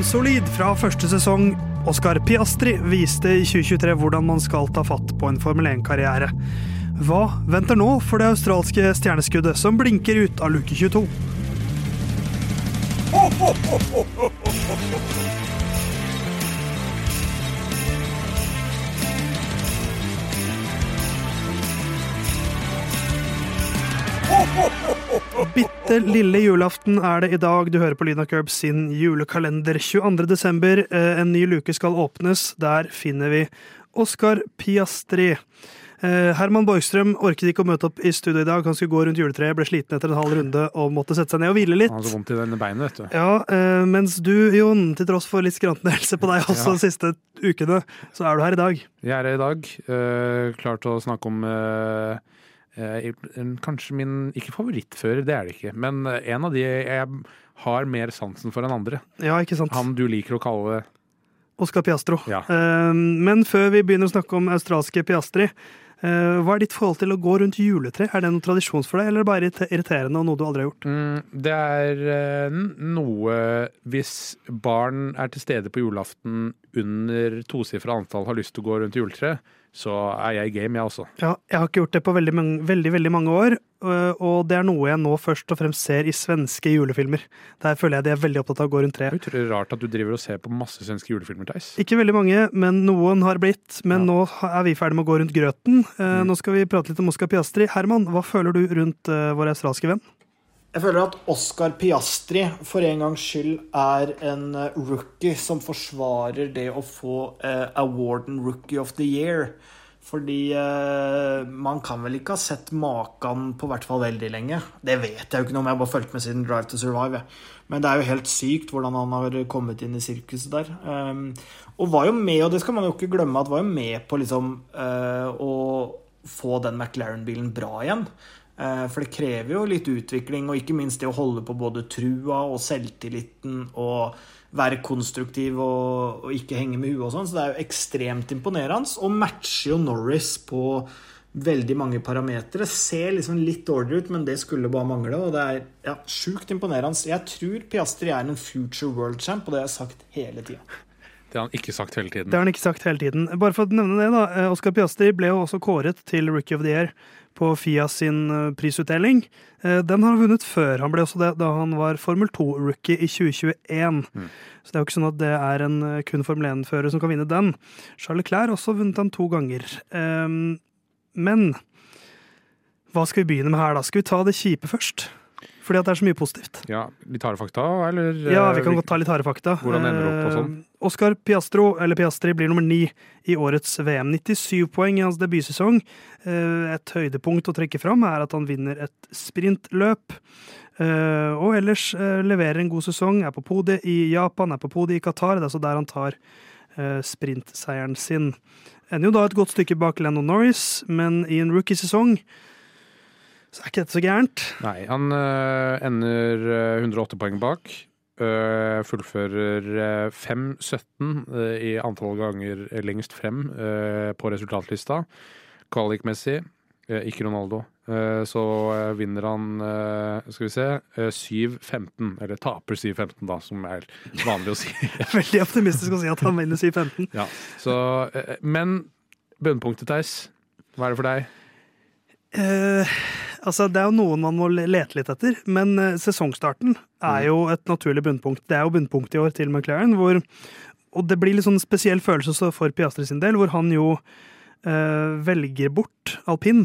Bunnsolid fra første sesong. Oscar Piastri viste i 2023 hvordan man skal ta fatt på en Formel 1-karriere. Hva venter nå for det australske stjerneskuddet som blinker ut av luke 22? Bitte lille julaften er det i dag. Du hører på Lyna Curb sin julekalender. 22. desember, eh, en ny luke skal åpnes. Der finner vi Oskar Piastri. Eh, Herman Borgstrøm orket ikke å møte opp i studio i dag. Han skulle gå rundt juletreet, ble sliten etter en halv runde og måtte sette seg ned og hvile litt. Han har så vondt i denne beinet, vet du. Ja, eh, Mens du, Jon, til tross for litt skrantende helse på deg også Ja. de siste ukene, så er du her i dag. Jeg er her i dag, klar til å snakke om kanskje min Ikke favorittfører, det er det ikke, men eh, en av de jeg har mer sansen for enn andre. Ja, ikke sant? Han du liker å kalle Oscar Piastro. Ja. Eh, Men før vi begynner å snakke om australske Piastri, eh, hva er ditt forhold til å gå rundt juletre? Er det noen tradisjon for deg, eller bare irriterende og noe du aldri har gjort? mm, Det er eh, noe Hvis barn er til stede på julaften under tosifra antall har lyst til å gå rundt juletreet, så er jeg i game, jeg også. Ja, jeg har ikke gjort det på veldig, veldig, veldig mange år, øh, og det er noe jeg nå først og fremst ser i svenske julefilmer. Der føler jeg de er veldig opptatt av å gå rundt Det treet. utrolig rart at du driver og ser på masse svenske julefilmer, Theis. Ikke veldig mange, men noen har blitt. Men Ja. nå er vi ferdig med å gå rundt grøten. Eh, Mm. Nå skal vi prate litt om Oscar Piastri. Herman, hva føler du rundt eh, vår australske venn? Jeg føler at Oscar Piastri for en gangs skyld er en eh, rookie som forsvarer det å få eh, awarden Rookie of the Year. Fordi eh, man kan vel ikke ha sett maken på hvert fall veldig lenge. Det vet jeg jo ikke noe om, jeg har bare fulgt med siden Drive to Survive. Men det er jo helt sykt hvordan han har kommet inn i sirkuset der. Um, og var jo med, og det skal man jo ikke glemme, at var jo med på liksom uh, å få den McLaren-bilen bra igjen. Eh, For det krever jo litt utvikling, og ikke minst det å holde på både trua og selvtilliten og være konstruktiv og, og ikke henge med huet og sånn. Så det er jo ekstremt imponerende, og matcher jo Norris på veldig mange parametere. Ser liksom litt dårligere ut, men det skulle bare mangle. Og det er ja, sjukt imponerende. Jeg tror Piastri er en future world champ, og det har jeg sagt hele tida. Det har han ikke sagt hele tiden. Det har han ikke sagt hele tiden. Bare for å nevne det, da. eh, Oscar Piastri ble jo også kåret til Rookie of the Year på FIA sin eh, prisutdeling. Eh, Den har han vunnet før. Han ble også det da han var Formel 2-rookie i 2021. Så det er jo ikke sånn at det er en kun Formel 1-fører som kan vinne den. Charles Clair har også vunnet den to ganger. Ehm, Men hva skal vi begynne med her, da? Skal vi ta det kjipe først? Fordi at det er så mye positivt. Ja, Litt harde fakta, eller? Ja, vi kan godt ta litt harde fakta. Hvordan ender det opp og sånn? Oscar Piastro, eller Piastri, blir nummer ni i årets VM. 97 poeng i hans debutsesong. Eh, Et høydepunkt å trekke fram er at han vinner et sprintløp. Eh, Og ellers eh, leverer en god sesong. Er på podiet i Japan, er på podiet i Qatar. Det er altså der han tar sprintseieren sin. Ender jo da et godt stykke bak Lennon Norris, men i en rookiesesong så er ikke dette så gærent. Nei, han ender øh, 108 poeng bak. Øh, fullfører øh, 5-17 øh, i antall ganger lengst frem på resultatlista. Kvalikmessig, ikke Ronaldo. Så vinner han, skal vi se, øh, 7-15. Eller taper 7-15, da, som er vanlig å si. Veldig optimistisk å si at han vinner 7-15. ja. så, men bunnpunktet, Theis. Hva er det for deg? Eh, altså, det er jo noen man må lete litt etter, men eh, sesongstarten er jo et naturlig bunnpunkt. Det er jo bunnpunktet i år til McLaren, hvor Og det blir litt sånn spesiell følelse for Piastri sin del, hvor han jo eh, velger bort alpin.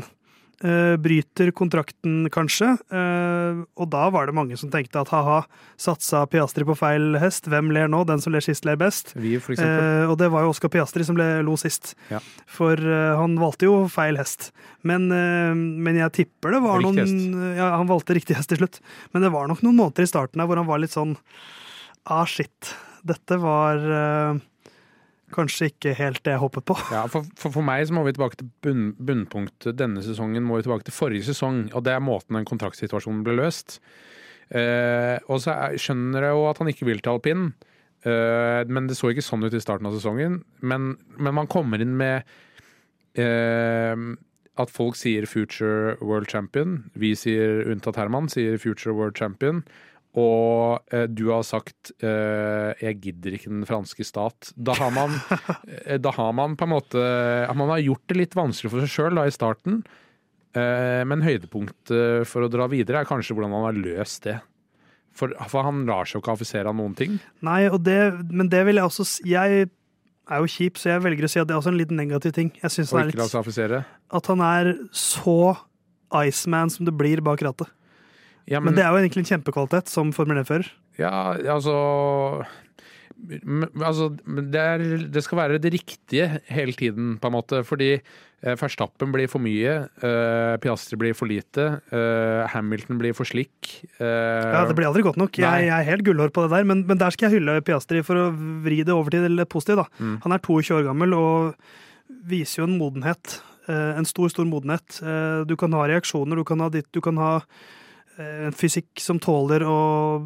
Eh, bryter kontrakten, kanskje. Eh, og da var det mange som tenkte at ha-ha, satsa Piastri på feil hest. Hvem ler nå? Den som ler sist, ler best. Vi, for eksempel. Eh, og det var jo Oscar Piastri som lo sist. Ja. For han valgte jo feil hest. Men, men jeg tipper det var noen Ja, han valgte riktig hest til slutt. Men det var nok noen måneder i starten her hvor han var litt sånn Ah, shit. Dette var kanskje ikke helt det jeg håpet på. Ja, for, for, for meg så må vi tilbake til bunn, bunnpunktet denne sesongen. må vi tilbake til forrige sesong, og det er måten den kontraktsituasjonen ble løst. Eh, og så er, skjønner jeg jo at han ikke vil til alpin, eh, men det så ikke sånn ut i starten av sesongen. Men, men man kommer inn med eh, at folk sier 'future world champion'. Vi sier, unntatt Herman, sier 'future world champion'. Og eh, du har sagt eh, 'jeg gidder ikke den franske stat', da har man, eh, da har man på en måte Man har gjort det litt vanskelig for seg sjøl i starten, eh, men høydepunktet for å dra videre er kanskje hvordan han har løst det. For, for han lar seg jo ikke affisere av noen ting. Nei, og det, men det vil jeg også si Jeg er jo kjip, så jeg velger å si at det er også en litt negativ ting. Jeg synes Og det er litt. At han er så Iceman som det blir bak rattet. Ja, Men det er jo egentlig en kjempekvalitet som Formel 1-fører. Ja, altså altså, det, er, det skal være det riktige hele tiden, på en måte. Fordi eh, Verstappen blir for mye, eh, Piastri blir for lite, eh, Hamilton blir for slikk. eh, Ja, det blir aldri godt nok. Jeg, jeg er helt gullhår på det der, men, men der skal jeg hylle Piastri for å vri det over til det positive. Da. Mm. Han er 22 år gammel og viser jo en modenhet. eh, En stor, stor modenhet. Eh, Du kan ha reaksjoner, du kan ha ditt, du kan ha en fysikk som tåler å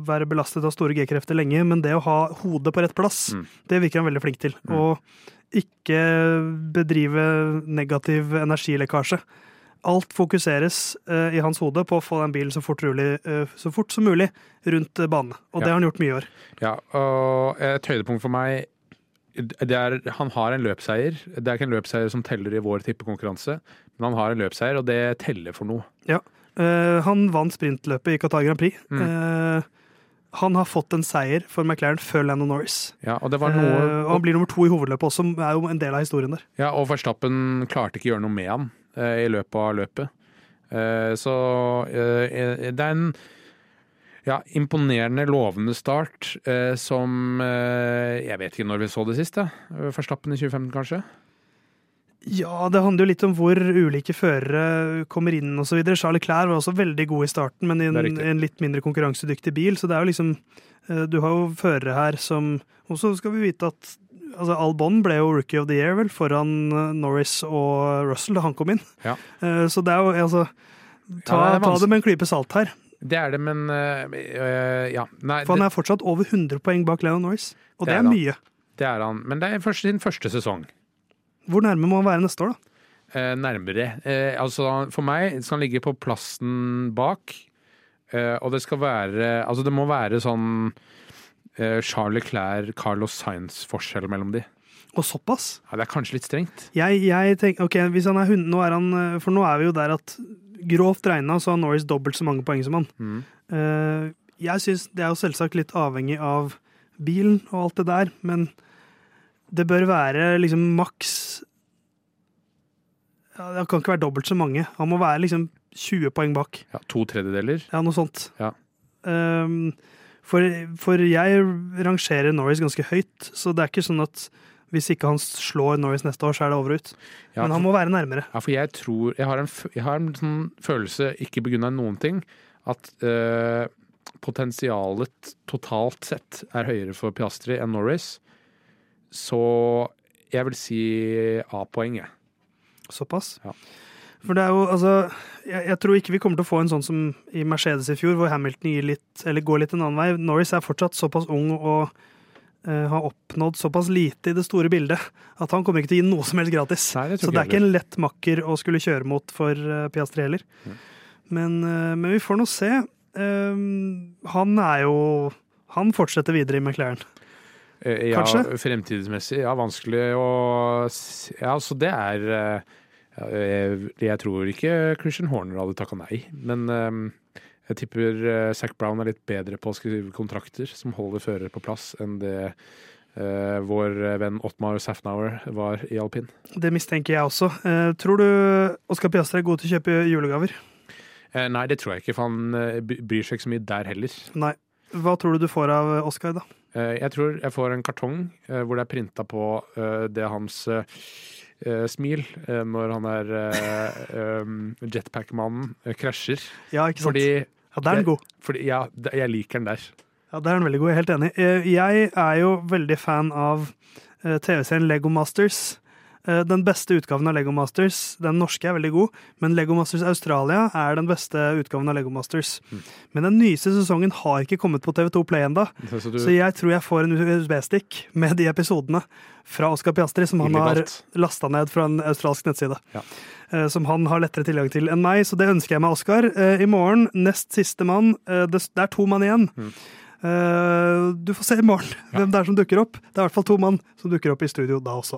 være belastet av store G-krefter lenge, men det å ha hodet på rett plass, Mm. det virker han veldig flink til. Mm. Og ikke bedrive negativ energilekkasje. Alt fokuseres uh, i hans hode på å få den bilen så fort, rolig, uh, så fort som mulig rundt banen, banene. Og det har han gjort mye i år. Ja, og et høydepunkt for meg det er, Han har en løpseier. Det er ikke en løpseier som teller i vår tippekonkurranse, men han har en løpseier, og det teller for noe. Eh, han vant sprintløpet i Qatar Grand Prix. Mm. Uh, han har fått en seier for McLaren før Lando Norris. Ja, og det var noe og han blir nummer to i hovedløpet også, som er jo en del av historien der. Ja, og Verstappen klarte ikke å gjøre noe med han i løpet av løpet. Så det er en ja, imponerende, lovende start som Jeg vet ikke når vi så det sist. Verstappen i 2015, kanskje? Ja, det handler jo litt om hvor ulike førere kommer inn osv. Charles Clair var også veldig god i starten, men i en, en litt mindre konkurransedyktig bil. Så det er jo liksom eh, Du har jo førere her som Og så skal vi vite at altså Albon ble jo rookie of the year, vel, foran eh, Norris og Russell da han kom inn. Ja. Eh, Så det er jo altså Ta, Ja, det er ta det med en klype salt her. Det er det, men eh, Ja. Nei, For han er fortsatt over 100 poeng bak Leon Norris. Og Det det er er mye. det er han. Men det er sin første sesong. Hvor nærme må han være neste år, da? Eh, nærmere. Eh, altså, for meg skal han ligge på plassen bak. Eh, og det skal være Altså, det må være sånn eh, Charles Leclerc, Carlos Sainz-forskjell mellom de. Og såpass? Ja, det er kanskje litt strengt. Jeg, jeg tenker, ok, hvis han er hund, nå er han, eh, For nå er vi jo der at grovt regna så har Norris dobbelt så mange poeng som han. Mm. Eh, jeg syns det er jo selvsagt litt avhengig av bilen og alt det der, men det bør være liksom maks ja, Det kan ikke være dobbelt så mange. Han må være liksom 20 poeng bak. Ja, to tredjedeler. Ja, noe sånt. Ja. Um, for, for jeg rangerer Norris ganske høyt, så det er ikke sånn at hvis ikke han slår Norris neste år, så er det over ut. Ja, Men han må være nærmere. Ja, for jeg tror Jeg har en, jeg har en sånn følelse, ikke begrunna i noen ting, at uh, potensialet totalt sett er høyere for Piastri enn Norris. Så jeg vil si A-poeng, jeg. Såpass. Ja. For det er jo, altså jeg, jeg tror ikke vi kommer til å få en sånn som i Mercedes i fjor, hvor Hamilton gir litt, eller går litt en annen vei. Norris er fortsatt såpass ung og uh, har oppnådd såpass lite i det store bildet at han kommer ikke til å gi noe som helst gratis. Nei, det Så det er ikke en lett makker å skulle kjøre mot for uh, Piastri heller. Mm. Men, uh, men vi får nå se. Eh, han er jo Han fortsetter videre i McLaren. Eh, Ja, Kanskje? fremtidsmessig. Ja, vanskelig å Ja, så det er eh, jeg, jeg tror ikke Christian Horner hadde takka nei, men eh, jeg tipper Zac Brown er litt bedre på å skrive kontrakter som holder fører på plass, enn det Uh, vår venn Ottmar Safnauer var i alpin. Det mistenker jeg også. Uh, tror du Oskar Piastri er god til å kjøpe julegaver? Uh, nei, det tror jeg ikke, for han eh, bryr seg ikke så mye der heller. Nei. Hva tror du du får av Oskar, da? Eh, jeg tror jeg får en kartong eh, hvor det er printa på eh, det hans smil når han er jetpack-mannen krasjer. Ja, ikke sant? Fordi, ja, der er den god. fordi ja, jeg liker den der. Ja, der er den veldig god. Jeg er helt enig. Jeg er jo veldig fan av TV-serien Lego Masters. Eh, Den beste utgaven av Lego Masters, den norske er veldig god, men Lego Masters Australia er den beste utgaven av Lego Masters. Mm. Men den nyeste sesongen har ikke kommet på TV2 Play ennå, Så, du, så jeg tror jeg får en USB-stikk med de episodene fra Oscar Piastri som han har lasta ned fra en australsk nettside. Ja. eh, som han har lettere tilgang til enn meg, så det ønsker jeg meg Oscar. Eh, I morgen, nest siste mann. Det, det er to mann igjen. Mm. du får se i morgen hvem det er som dukker opp. Det er i hvert fall to mann som dukker opp i studio da også.